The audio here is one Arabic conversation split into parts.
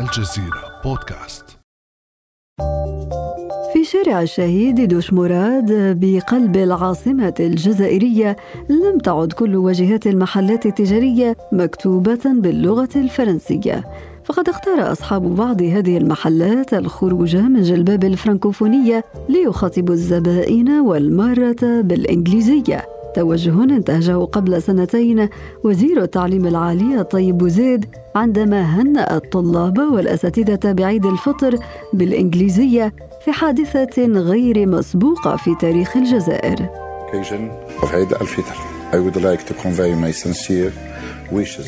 الجزيرة بودكاست. في شارع الشهيد دوش مراد بقلب العاصمة الجزائرية لم تعد كل واجهات المحلات التجارية مكتوبة باللغة الفرنسية. فقد اختار أصحاب بعض هذه المحلات الخروج من جلباب الفرنكوفونية ليخاطبوا الزبائن والمارة بالإنجليزية. توجه انتهجه قبل سنتين. وزير التعليم العالي الطيب بوزيد عندما هنأ الطلاب والأساتذة بعيد الفطر بالإنجليزية في حادثة غير مسبوقة في تاريخ الجزائر. عيد الفطر I would like to convey my sincere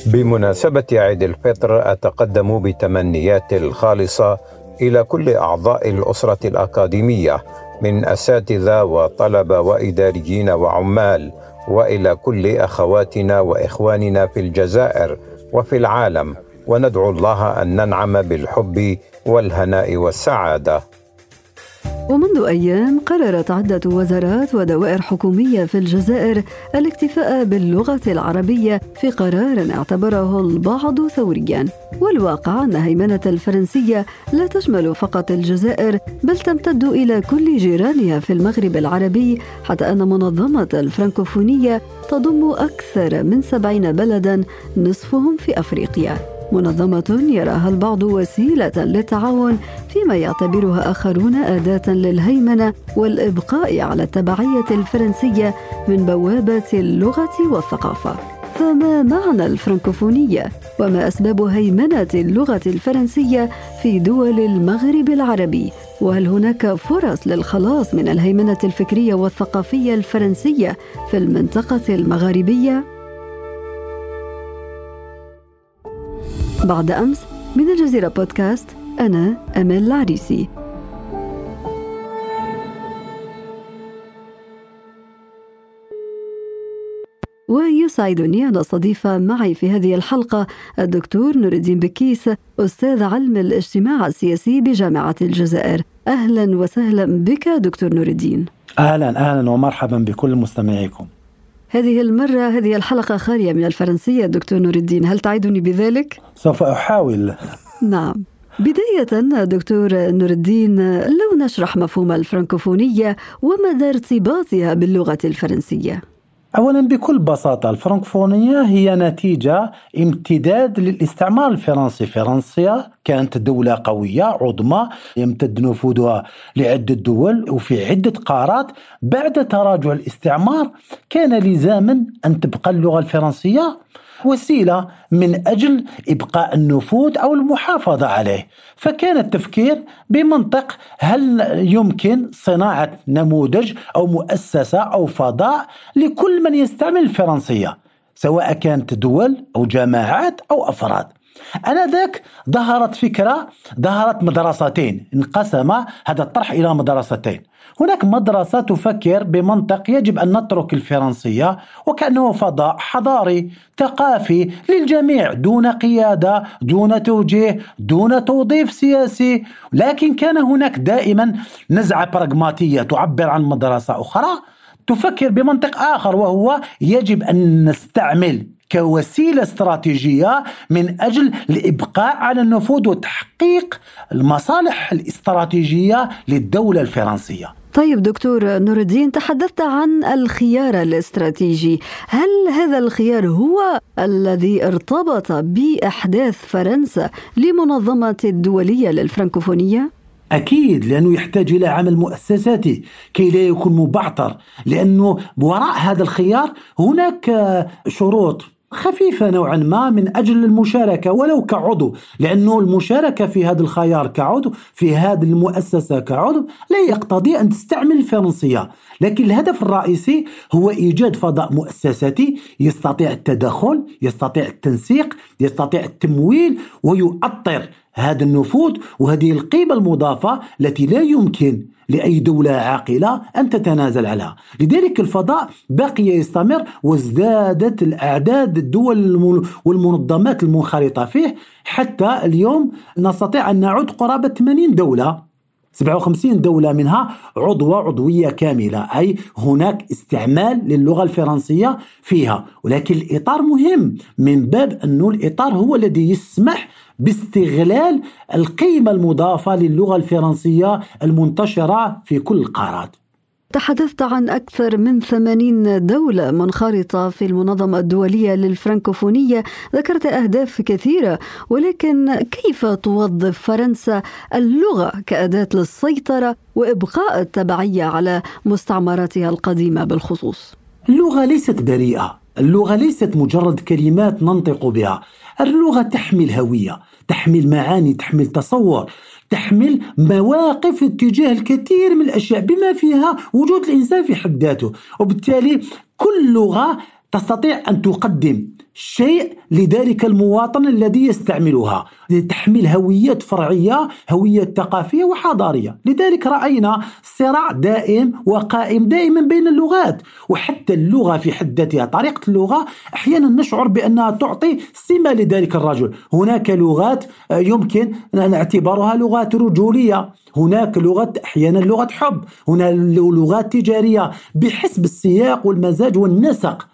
بمناسبة عيد الفطر أتقدم بتمنيات الخالصة إلى كل أعضاء الأسرة الأكاديمية من أساتذة وطلبة وإداريين وعمال وإلى كل أخواتنا وإخواننا في الجزائر وفي العالم. وندعو الله أن ننعم بالحب والهناء والسعادة. ومنذ أيام قررت عدة وزارات ودوائر حكومية في الجزائر الاكتفاء باللغة العربية في قرار اعتبره البعض ثوريا. والواقع أن هيمنة الفرنسية لا تشمل فقط الجزائر بل تمتد إلى كل جيرانها في المغرب العربي حتى أن منظمة الفرنكوفونية تضم أكثر من سبعين بلدا نصفهم في أفريقيا. منظمة يراها البعض وسيلة للتعاون فيما يعتبرها آخرون أداة للهيمنة والإبقاء على التبعية الفرنسية من بوابة اللغة والثقافة. فما معنى الفرنكوفونية؟ وما أسباب هيمنة اللغة الفرنسية في دول المغرب العربي؟ وهل هناك فرص للخلاص من الهيمنة الفكرية والثقافية الفرنسية في المنطقة المغاربية؟ بعد أمس من الجزيرة بودكاست أنا أمل العريسي. ويسعدني أن أستضيف معي في هذه الحلقة الدكتور نور الدين بكيس أستاذ علم الاجتماع السياسي بجامعة الجزائر. أهلا وسهلا بك دكتور نور الدين. أهلا أهلا ومرحبا بكل مستمعيكم. هذه المرة هذه الحلقة خالية من الفرنسية. دكتور نور الدين هل تعدني بذلك؟ سوف أحاول. نعم. بداية دكتور نور الدين لو نشرح مفهوم الفرنكوفونية ومدى ارتباطها باللغة الفرنسية. اولا بكل بساطة الفرنكفونية هي نتيجة امتداد للاستعمار الفرنسي. فرنسا كانت دولة قوية عظمى يمتد نفوذها لعدة دول وفي عدة قارات. بعد تراجع الاستعمار كان لزاما أن تبقى اللغة الفرنسية. وسيلة من أجل إبقاء النفوذ أو المحافظة عليه. فكان التفكير بمنطق هل يمكن صناعة نموذج أو مؤسسة أو فضاء لكل من يستعمل الفرنسيه سواء كانت دول أو جماعات أو أفراد. آنذاك ظهرت فكرة ظهرت مدرستين انقسم هذا الطرح إلى مدرستين. هناك مدرسة تفكر بمنطق يجب أن نترك الفرنسية وكأنه فضاء حضاري ثقافي للجميع دون قيادة دون توجيه دون توظيف سياسي. لكن كان هناك دائما نزعة براغماتية تعبر عن مدرسة أخرى تفكر بمنطق آخر وهو يجب أن نستعمل كوسيلة استراتيجية من أجل الإبقاء على النفوذ وتحقيق المصالح الاستراتيجية للدولة الفرنسية. طيب دكتور نور الدين تحدثت عن الخيار الاستراتيجي. هل هذا الخيار هو الذي ارتبط بأحداث فرنسا لمنظمه الدولية للفرنكوفونية؟ أكيد لأنه يحتاج إلى عمل مؤسساتي كي لا يكون مبعثر لأنه وراء هذا الخيار هناك شروط. خفيفة نوعا ما من أجل المشاركة ولو كعضو لأنه المشاركة في هذا الخيار كعضو في هذه المؤسسة كعضو لا يقتضي أن تستعمل الفرنسية لكن الهدف الرئيسي هو إيجاد فضاء مؤسساتي يستطيع التدخل يستطيع التنسيق يستطيع التمويل ويؤطر هذا النفوذ وهذه القيمة المضافة التي لا يمكن لأي دولة عاقلة أن تتنازل عنها. لذلك الفضاء بقي يستمر وازدادت الأعداد الدول والمنظمات المنخرطة فيه. حتى اليوم نستطيع أن نعد قرابة 80 دولة. 57 دولة منها عضوة عضوية كاملة أي هناك استعمال للغة الفرنسية فيها. ولكن الإطار مهم. من باب أنه الإطار هو الذي يسمح باستغلال القيمة المضافة للغة الفرنسية المنتشرة في كل القارات. تحدثت عن أكثر من ثمانين دولة منخرطة في المنظمة الدولية للفرنكوفونية. ذكرت أهداف كثيرة ولكن كيف توظف فرنسا اللغة كأداة للسيطرة وإبقاء التبعية على مستعمراتها القديمة بالخصوص؟ اللغة ليست بريئة. اللغة ليست مجرد كلمات ننطق بها. اللغة تحمل هوية تحمل معاني تحمل تصور تحمل مواقف اتجاه الكثير من الأشياء بما فيها وجود الإنسان في حد ذاته. وبالتالي كل لغة تستطيع أن تقدم شيء لذلك المواطن الذي يستعملها تحمل هويات فرعية هوية ثقافية وحضارية. لذلك رأينا صراع دائم وقائم دائما بين اللغات. وحتى اللغة في حد ذاتها طريقة اللغة أحيانا نشعر بأنها تعطي سمة لذلك الرجل. هناك لغات يمكن أن نعتبرها لغات رجولية. هناك لغة أحيانا لغة حب. هناك لغات تجارية. بحسب السياق والمزاج والنسق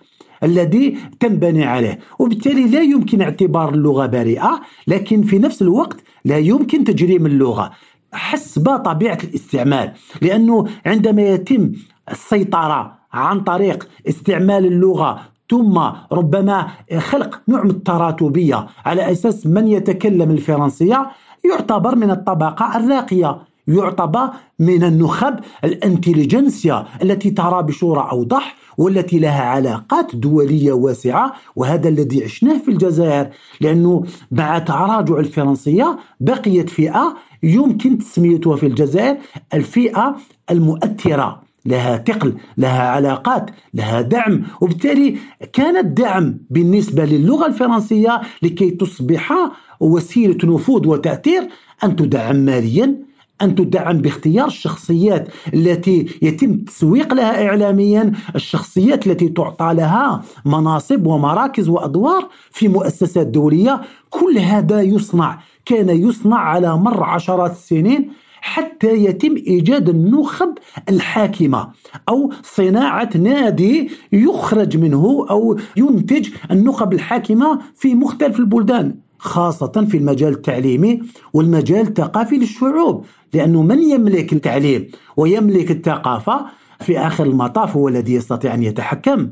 الذي تنبني عليه. وبالتالي لا يمكن اعتبار اللغة بريئة لكن في نفس الوقت لا يمكن تجريم اللغة حسب طبيعة الاستعمال. لأنه عندما يتم السيطرة عن طريق استعمال اللغة ثم ربما خلق نوع من التراتبية على أساس من يتكلم الفرنسية يعتبر من الطبقة الراقية. يعتبر من النخب الانتليجنسيا التي ترى بصورة أوضح والتي لها علاقات دولية واسعة وهذا الذي عشناه في الجزائر لأنه مع تراجع الفرنسية بقيت فئة يمكن تسميتها في الجزائر الفئة المؤثرة. لها ثقل لها علاقات لها دعم وبالتالي كان الدعم بالنسبة للغة الفرنسية لكي تصبح وسيلة نفوذ وتأثير أن تدعم ماليا أن تدعم باختيار الشخصيات التي يتم التسويق لها إعلاميا الشخصيات التي تعطى لها مناصب ومراكز وأدوار في مؤسسات دولية. كل هذا يصنع كان يصنع على مر عشرات السنين حتى يتم إيجاد النخب الحاكمة أو صناعة نادي يخرج منه أو ينتج النخب الحاكمة في مختلف البلدان. خاصة في المجال التعليمي والمجال الثقافي للشعوب لأنه من يملك التعليم ويملك الثقافة في آخر المطاف هو الذي يستطيع أن يتحكم.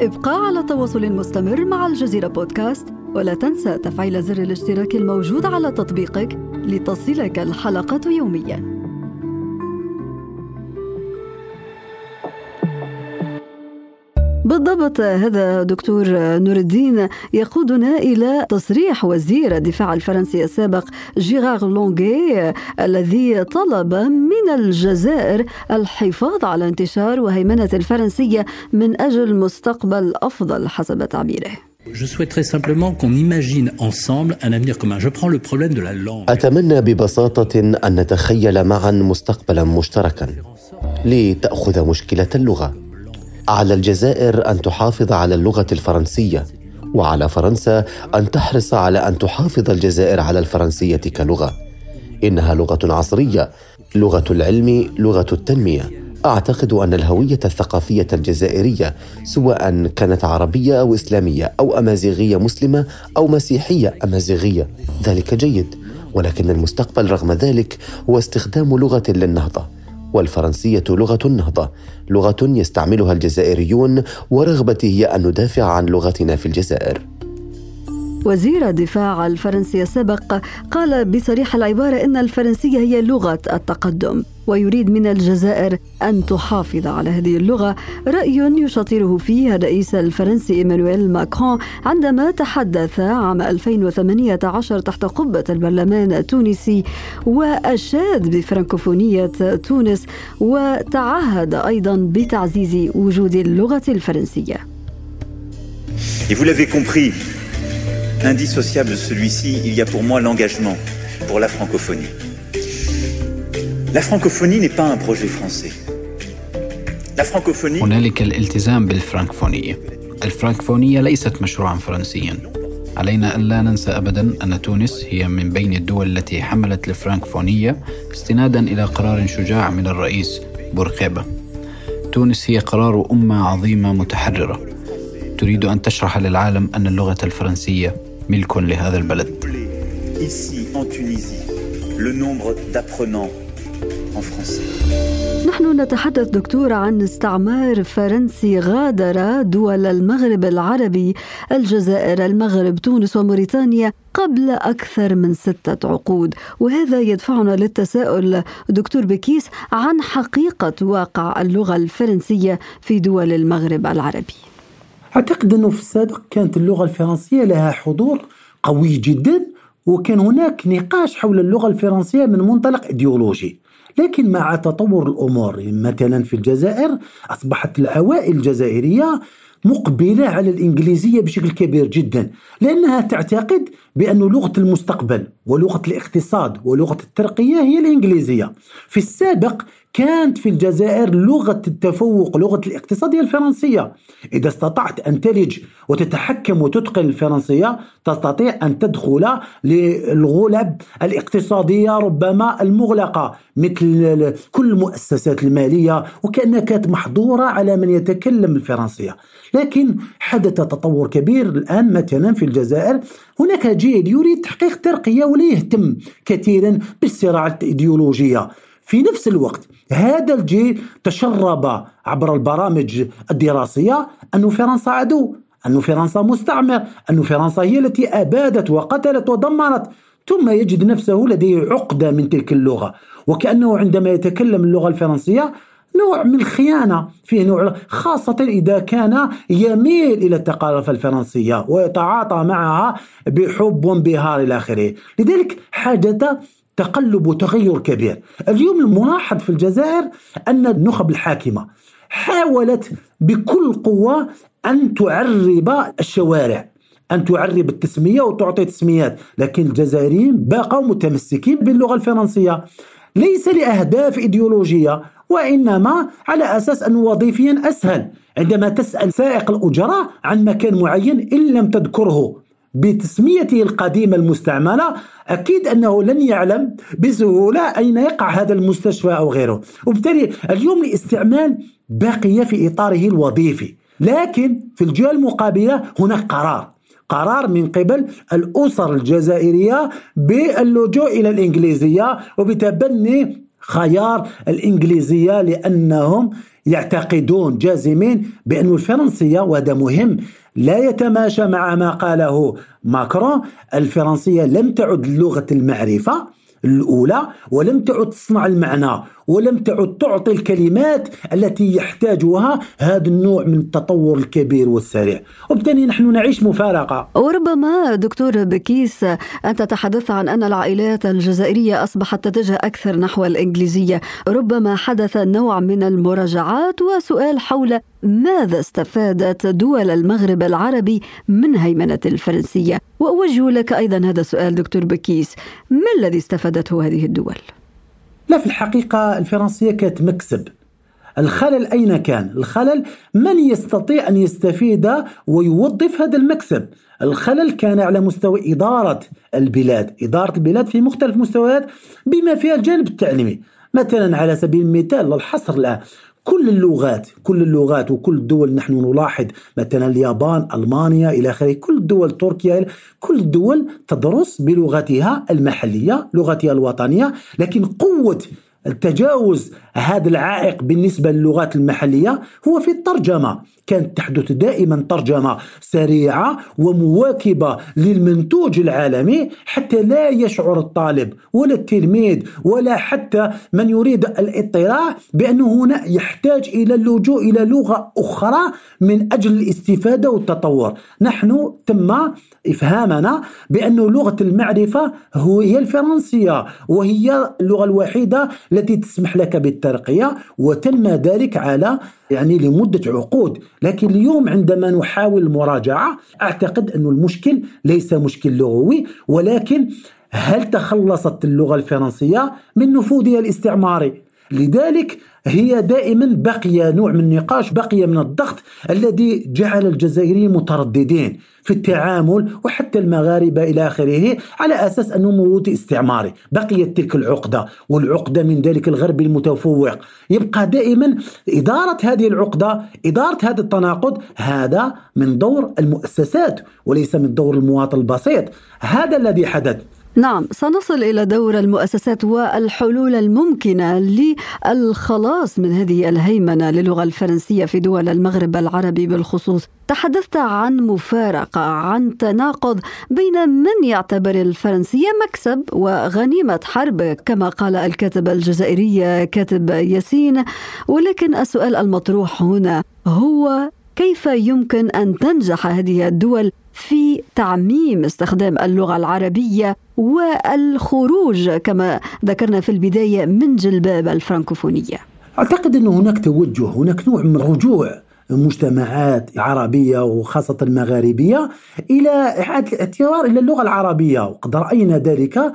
ابقى على تواصل مستمر مع الجزيرة بودكاست ولا تنسى تفعيل زر الاشتراك الموجود على تطبيقك لتصلك الحلقة يومياً. بالضبط هذا دكتور نور الدين يقودنا إلى تصريح وزير الدفاع الفرنسي السابق جيغار لونغي الذي طلب من الجزائر الحفاظ على انتشار وهيمنة الفرنسية من أجل مستقبل أفضل حسب تعبيره Je souhaiterais simplement qu'on imagine ensemble un avenir commun. Je prends le problème de la langue. أتمنى ببساطة أن نتخيل معا مستقبلا مشتركا لتأخذ مشكلة اللغة على الجزائر أن تحافظ على اللغة الفرنسية وعلى فرنسا أن تحرص على أن تحافظ الجزائر على الفرنسية كلغة. إنها لغة عصرية لغة العلم لغة التنمية. أعتقد أن الهوية الثقافية الجزائرية سواء كانت عربية أو إسلامية أو أمازيغية مسلمة أو مسيحية أمازيغية. ذلك جيد ولكن المستقبل رغم ذلك هو استخدام لغة للنهضة. والفرنسية لغة النهضة، لغة يستعملها الجزائريون ورغبتي هي أن ندافع عن لغتنا في الجزائر. وزير الدفاع الفرنسي السابق قال بصريح العبارة إن الفرنسية هي لغة التقدم ويريد من الجزائر أن تحافظ على هذه اللغة رأي يشاطره فيه الرئيس الفرنسي إيمانويل ماكرون عندما تحدث عام 2018 تحت قبة البرلمان التونسي وأشاد بفرنكوفونية تونس وتعهد أيضا بتعزيز وجود اللغة الفرنسية. Et vous l'avez compris, indissociable de celui-ci, il y a pour moi l'engagement pour la francophonie. La francophonie n'est pas un projet français. La francophonie هنالك الالتزام بالفرنكفونية. الفرنكفونية ليست مشروعا فرنسيا. علينا ألا ننسى أبدا أن تونس هي من بين الدول التي حملت الفرنكفونية استنادا إلى قرار شجاع من الرئيس بورقيبة تونس هي قرار أمة عظيمة متحررة تريد أن تشرح للعالم أن اللغة الفرنسية ملك لهذا البلد. Ici, en Tunisie, le nombre d'apprenants en français. نحن نتحدث دكتور عن استعمار فرنسي غادر دول المغرب العربي الجزائر المغرب تونس وموريتانيا قبل أكثر من ستة عقود وهذا يدفعنا للتساؤل دكتور بكيس عن حقيقة واقع اللغة الفرنسية في دول المغرب العربي أعتقد أنه في السابق كانت اللغة الفرنسية لها حضور قوي جدا وكان هناك نقاش حول اللغة الفرنسية من منطلق إيديولوجي لكن مع تطور الأمور مثلا في الجزائر أصبحت العوائل الجزائرية مقبلة على الإنجليزية بشكل كبير جدا لأنها تعتقد بأن لغة المستقبل ولغة الاقتصاد ولغة الترقية هي الإنجليزية. في السابق كانت في الجزائر لغة التفوق لغة الاقتصاد هي الفرنسية. إذا استطعت أن تلج وتتحكم وتتقن الفرنسية تستطيع أن تدخل للغلب الاقتصادية ربما المغلقة مثل كل المؤسسات المالية وكأنها كانت محظورة على من يتكلم الفرنسية. لكن حدث تطور كبير الآن مثلا في الجزائر. هناك جيل يريد تحقيق ترقية ولا يهتم كثيرا بالصراعات الإيديولوجية. في نفس الوقت هذا الجيل تشرب عبر البرامج الدراسية أن فرنسا عدو أن فرنسا مستعمر أن فرنسا هي التي أبادت وقتلت ودمرت ثم يجد نفسه لديه عقدة من تلك اللغة. وكأنه عندما يتكلم اللغة الفرنسية نوع من الخيانة فيه نوع خاصة إذا كان يميل إلى الثقافة الفرنسية ويتعاطى معها بحب وانبهار إلى آخره. لذلك حدث تقلب وتغير كبير. اليوم الملاحظ في الجزائر أن النخب الحاكمة حاولت بكل قوة أن تعرب الشوارع أن تعرب التسمية وتعطي تسميات لكن الجزائريين بقوا متمسكين باللغة الفرنسية. ليس لأهداف إيديولوجية وإنما على أساس أنه وظيفيا أسهل. عندما تسأل سائق الأجرة عن مكان معين إن لم تذكره بتسميته القديمة المستعملة أكيد أنه لن يعلم بسهولة أين يقع هذا المستشفى أو غيره. وبالتالي اليوم الاستعمال بقي في إطاره الوظيفي. لكن في الجهة المقابلة هناك قرار. قرار من قبل الأسر الجزائرية باللجوء إلى الإنجليزية وبتبني خيار الإنجليزية لأنهم يعتقدون جازمين بأن الفرنسية وهذا مهم لا يتماشى مع ما قاله ماكرون الفرنسية لم تعد لغة المعرفة. الأولى ولم تعد تصنع المعنى ولم تعد تعطي الكلمات التي يحتاجها هذا النوع من التطور الكبير والسريع. وبالتالي نحن نعيش مفارقة. وربما دكتور بكيس أنت تحدثت عن أن العائلات الجزائرية أصبحت تتجه أكثر نحو الإنجليزية. ربما حدث نوع من المراجعات وسؤال حول ماذا استفادت دول المغرب العربي من هيمنة الفرنسية؟ وأوجه لك أيضا هذا السؤال دكتور بكيس. ما الذي استفادته هذه الدول؟ لا في الحقيقة الفرنسية كانت مكسب. الخلل أين كان؟ الخلل من يستطيع أن يستفيد ويوظف هذا المكسب؟ الخلل كان على مستوى إدارة البلاد إدارة البلاد في مختلف مستويات بما فيها الجانب التعليمي. مثلا على سبيل المثال للحصر الآن. كل اللغات كل اللغات وكل الدول نحن نلاحظ مثلا اليابان ألمانيا إلى آخره كل الدول تركيا كل الدول تدرس بلغتها المحلية لغتها الوطنية لكن قوة التجاوز هذا العائق بالنسبة للغات المحلية هو في الترجمة. كانت تحدث دائما ترجمة سريعة ومواكبة للمنتوج العالمي حتى لا يشعر الطالب ولا التلميذ ولا حتى من يريد الاطلاع بأنه هنا يحتاج إلى اللجوء إلى لغة أخرى من أجل الاستفادة والتطور. نحن تم إفهامنا بأن لغة المعرفة هي الفرنسية وهي اللغة الوحيدة التي تسمح لك بالترقية وتم ذلك على يعني لمدة عقود. لكن اليوم عندما نحاول المراجعة أعتقد أن المشكل ليس مشكل لغوي ولكن هل تخلصت اللغة الفرنسية من نفوذها الاستعماري لذلك هي دائما بقي نوع من النقاش بقي من الضغط الذي جعل الجزائريين مترددين في التعامل وحتى المغاربة إلى آخره على أساس أنه مولود استعماري. بقيت تلك العقدة والعقدة من ذلك الغرب المتفوق. يبقى دائما إدارة هذه العقدة إدارة هذا التناقض هذا من دور المؤسسات وليس من دور المواطن البسيط. هذا الذي حدث. نعم سنصل إلى دور المؤسسات والحلول الممكنة للخلاص من هذه الهيمنة للغة الفرنسية في دول المغرب العربي. بالخصوص تحدثت عن مفارقة عن تناقض بين من يعتبر الفرنسية مكسب وغنيمة حرب كما قال الكاتب الجزائري كاتب ياسين. ولكن السؤال المطروح هنا هو كيف يمكن أن تنجح هذه الدول في تعميم استخدام اللغة العربية والخروج كما ذكرنا في البداية من جلباب الفرنكوفونية. أعتقد أن هناك توجه، هناك نوع من رجوع مجتمعات عربية وخاصة المغاربية إلى إعادة الاعتبار إلى اللغة العربية وقد رأينا ذلك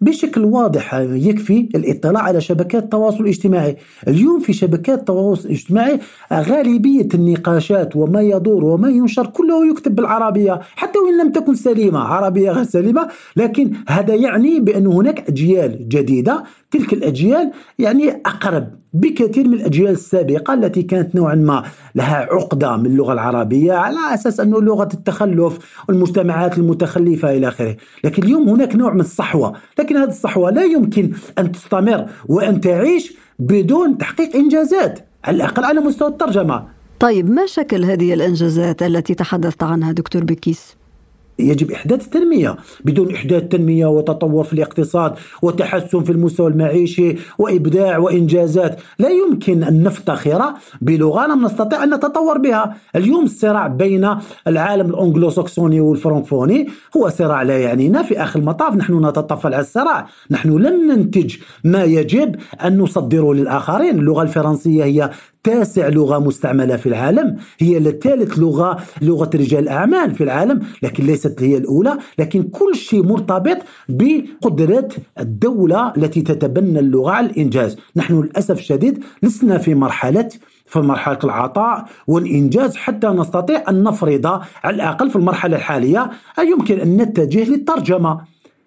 بشكل واضح يكفي الاطلاع على شبكات التواصل الاجتماعي. اليوم في شبكات التواصل الاجتماعي غالبية النقاشات وما يدور وما ينشر كله يكتب بالعربية حتى وإن لم تكن سليمة. عربية غير سليمة لكن هذا يعني بأن هناك أجيال جديدة. تلك الأجيال يعني أقرب بكثير من الأجيال السابقة التي كانت نوعا ما لها عقدة من اللغة العربية على أساس أنه لغة التخلف والمجتمعات المتخلفة إلى آخره. لكن اليوم هناك نوع من الصحوة. لكن هذه الصحوة لا يمكن أن تستمر وأن تعيش بدون تحقيق إنجازات على الأقل على مستوى الترجمة طيب ما شكل هذه الإنجازات التي تحدثت عنها دكتور بكيس؟ يجب إحداث التنمية بدون إحداث تنمية وتطور في الاقتصاد وتحسن في المستوى المعيشي وإبداع وإنجازات. لا يمكن أن نفتخر بلغة لم نستطيع أن نتطور بها. اليوم الصراع بين العالم الأنجلوساكسوني والفرنكفوني هو صراع لا يعنينا في آخر المطاف. نحن نتطفل على الصراع. نحن لم ننتج ما يجب أن نصدره للآخرين. اللغة الفرنسية هي تاسع لغة مستعملة في العالم. هي ثالث لغة لغة رجال الأعمال في العالم لكن ليست هي الأولى لكن كل شيء مرتبط بقدرة الدولة التي تتبنى اللغة على الإنجاز. نحن للأسف الشديد لسنا في مرحلة في مرحلة العطاء والإنجاز حتى نستطيع أن نفرض على الأقل في المرحلة الحالية يمكن أن نتجه للترجمة.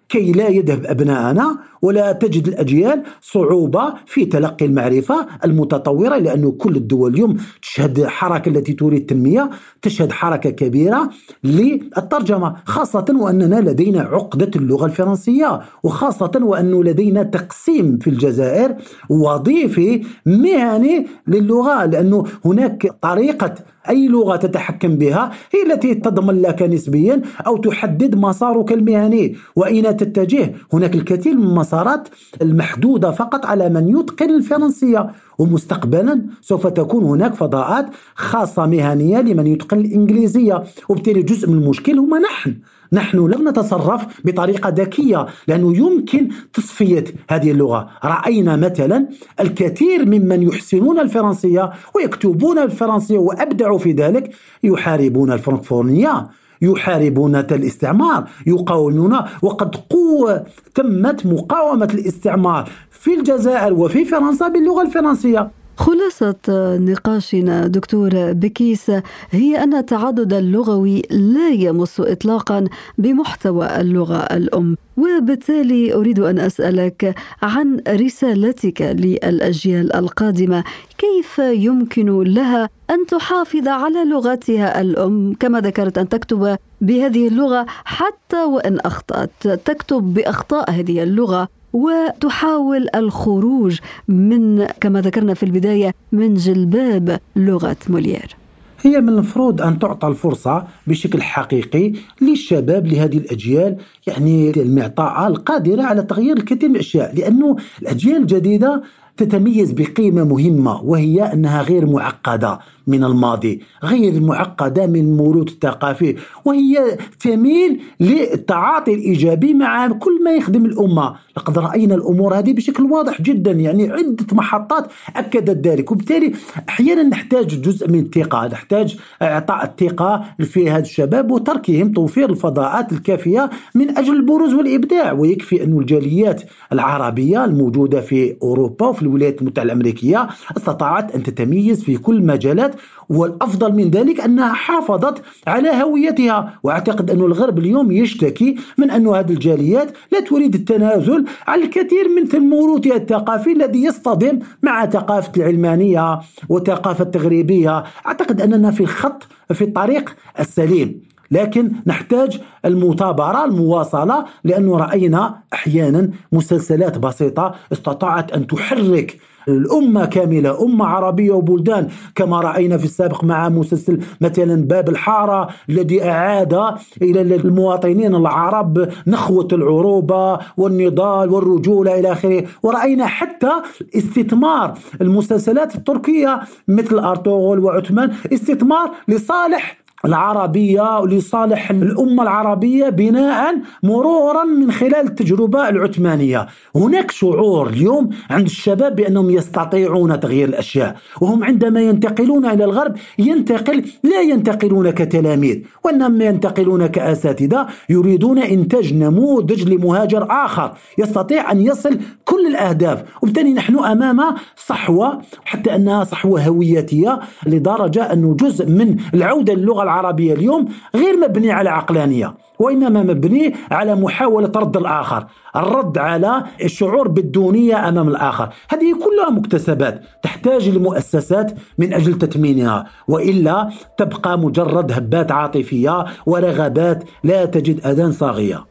كي لا يذهب أبناءنا ولا تجد الأجيال صعوبة في تلقي المعرفة المتطورة لأن كل الدول اليوم تشهد الحركة التي تريد التنمية تشهد حركة كبيرة للترجمة خاصة وأننا لدينا عقدة اللغة الفرنسية وخاصة وأنه لدينا تقسيم في الجزائر وظيفي مهني للغة لأنه هناك طريقة أي لغة تتحكم بها هي التي تضمن لك نسبيا أو تحدد مسارك المهني وأين تتجه هناك الكثير من المسارات المحدودة فقط على من يتقن الفرنسية ومستقبلا سوف تكون هناك فضاءات خاصة مهنية لمن يتقن الإنجليزية. وبالتالي جزء من المشكل هما نحن. نحن لم نتصرف بطريقة ذكية لأنه يمكن تصفية هذه اللغة. رأينا مثلا الكثير ممن يحسنون الفرنسية ويكتبون الفرنسية وأبدعوا في ذلك يحاربون الفرنكفورنية. يحاربون الاستعمار يقاومون وقد قوة تمت مقاومة الاستعمار في الجزائر وفي فرنسا باللغة الفرنسية. خلاصة نقاشنا دكتور بكيس هي أن التعدد اللغوي لا يمس إطلاقا بمحتوى اللغة الأم. وبالتالي أريد أن أسألك عن رسالتك للأجيال القادمة. كيف يمكن لها أن تحافظ على لغتها الأم؟ كما ذكرت أن تكتب بهذه اللغة حتى وإن أخطأت. تكتب بأخطاء هذه اللغة. وتحاول الخروج من كما ذكرنا في البداية من جلباب لغة موليير. هي من المفروض أن تعطى الفرصة بشكل حقيقي للشباب لهذه الأجيال يعني المعطاءة القادرة على تغيير الكثير من الأشياء لأنه الأجيال الجديدة تتميز بقيمة مهمة وهي أنها غير معقدة من الماضي غير معقدة من الموروث الثقافي وهي تميل للتعاطي الإيجابي مع كل ما يخدم الأمة. لقد رأينا الأمور هذه بشكل واضح جدا يعني عدة محطات أكدت ذلك. وبالتالي أحيانا نحتاج جزء من الثقة نحتاج إعطاء الثقة في هذا الشباب وتركهم توفير الفضاءات الكافية من أجل البروز والإبداع. ويكفي أن الجاليات العربية الموجودة في أوروبا وفي الولايات المتحدة الأمريكية استطاعت أن تتميز في كل المجالات والأفضل من ذلك أنها حافظت على هويتها. وأعتقد أن الغرب اليوم يشتكي من أن هذه الجاليات لا تريد التنازل عن الكثير من الموروثها الثقافي الذي يصطدم مع ثقافة العلمانية وثقافة التغريبية. أعتقد أننا في الخط في الطريق السليم. لكن نحتاج المثابرة المواصلة لأنه رأينا أحيانا مسلسلات بسيطة استطاعت أن تحرك الأمة كاملة أمة عربية وبلدان كما رأينا في السابق مع مسلسل مثلا باب الحارة الذي أعاد إلى المواطنين العرب نخوة العروبة والنضال والرجولة إلى آخره. ورأينا حتى استثمار المسلسلات التركية مثل أرطغرل وعثمان استثمار لصالح العربية لصالح الأمة العربية بناء مرورا من خلال التجربة العثمانية. هناك شعور اليوم عند الشباب بأنهم يستطيعون تغيير الأشياء وهم عندما ينتقلون إلى الغرب ينتقل لا ينتقلون كتلاميذ وإنما ينتقلون كأساتذة يريدون إنتاج نموذج لمهاجر آخر يستطيع أن يصل كل الأهداف. وبالتالي نحن أمام صحوة حتى أنها صحوة هويتية لدرجة أنه جزء من العودة للغة العربية اليوم غير مبني على عقلانية وإنما مبني على محاولة رد الآخر الرد على الشعور بالدونية أمام الآخر. هذه كلها مكتسبات تحتاج لمؤسسات من أجل تتمينها وإلا تبقى مجرد هبات عاطفية ورغبات لا تجد أذان صاغية.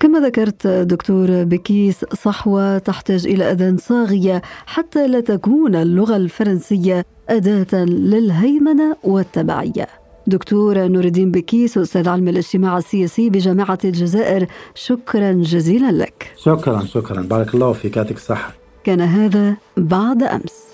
كما ذكرت دكتور بكيس صحوة تحتاج إلى أذان صاغية حتى لا تكون اللغة الفرنسية أداة للهيمنة والتبعية. دكتور نور الدين بكيس أستاذ علم الاجتماع السياسي بجامعة الجزائر. شكرا جزيلا لك. شكرا شكرا. بارك الله فيك يعطيك الصحة. كان هذا بعد أمس.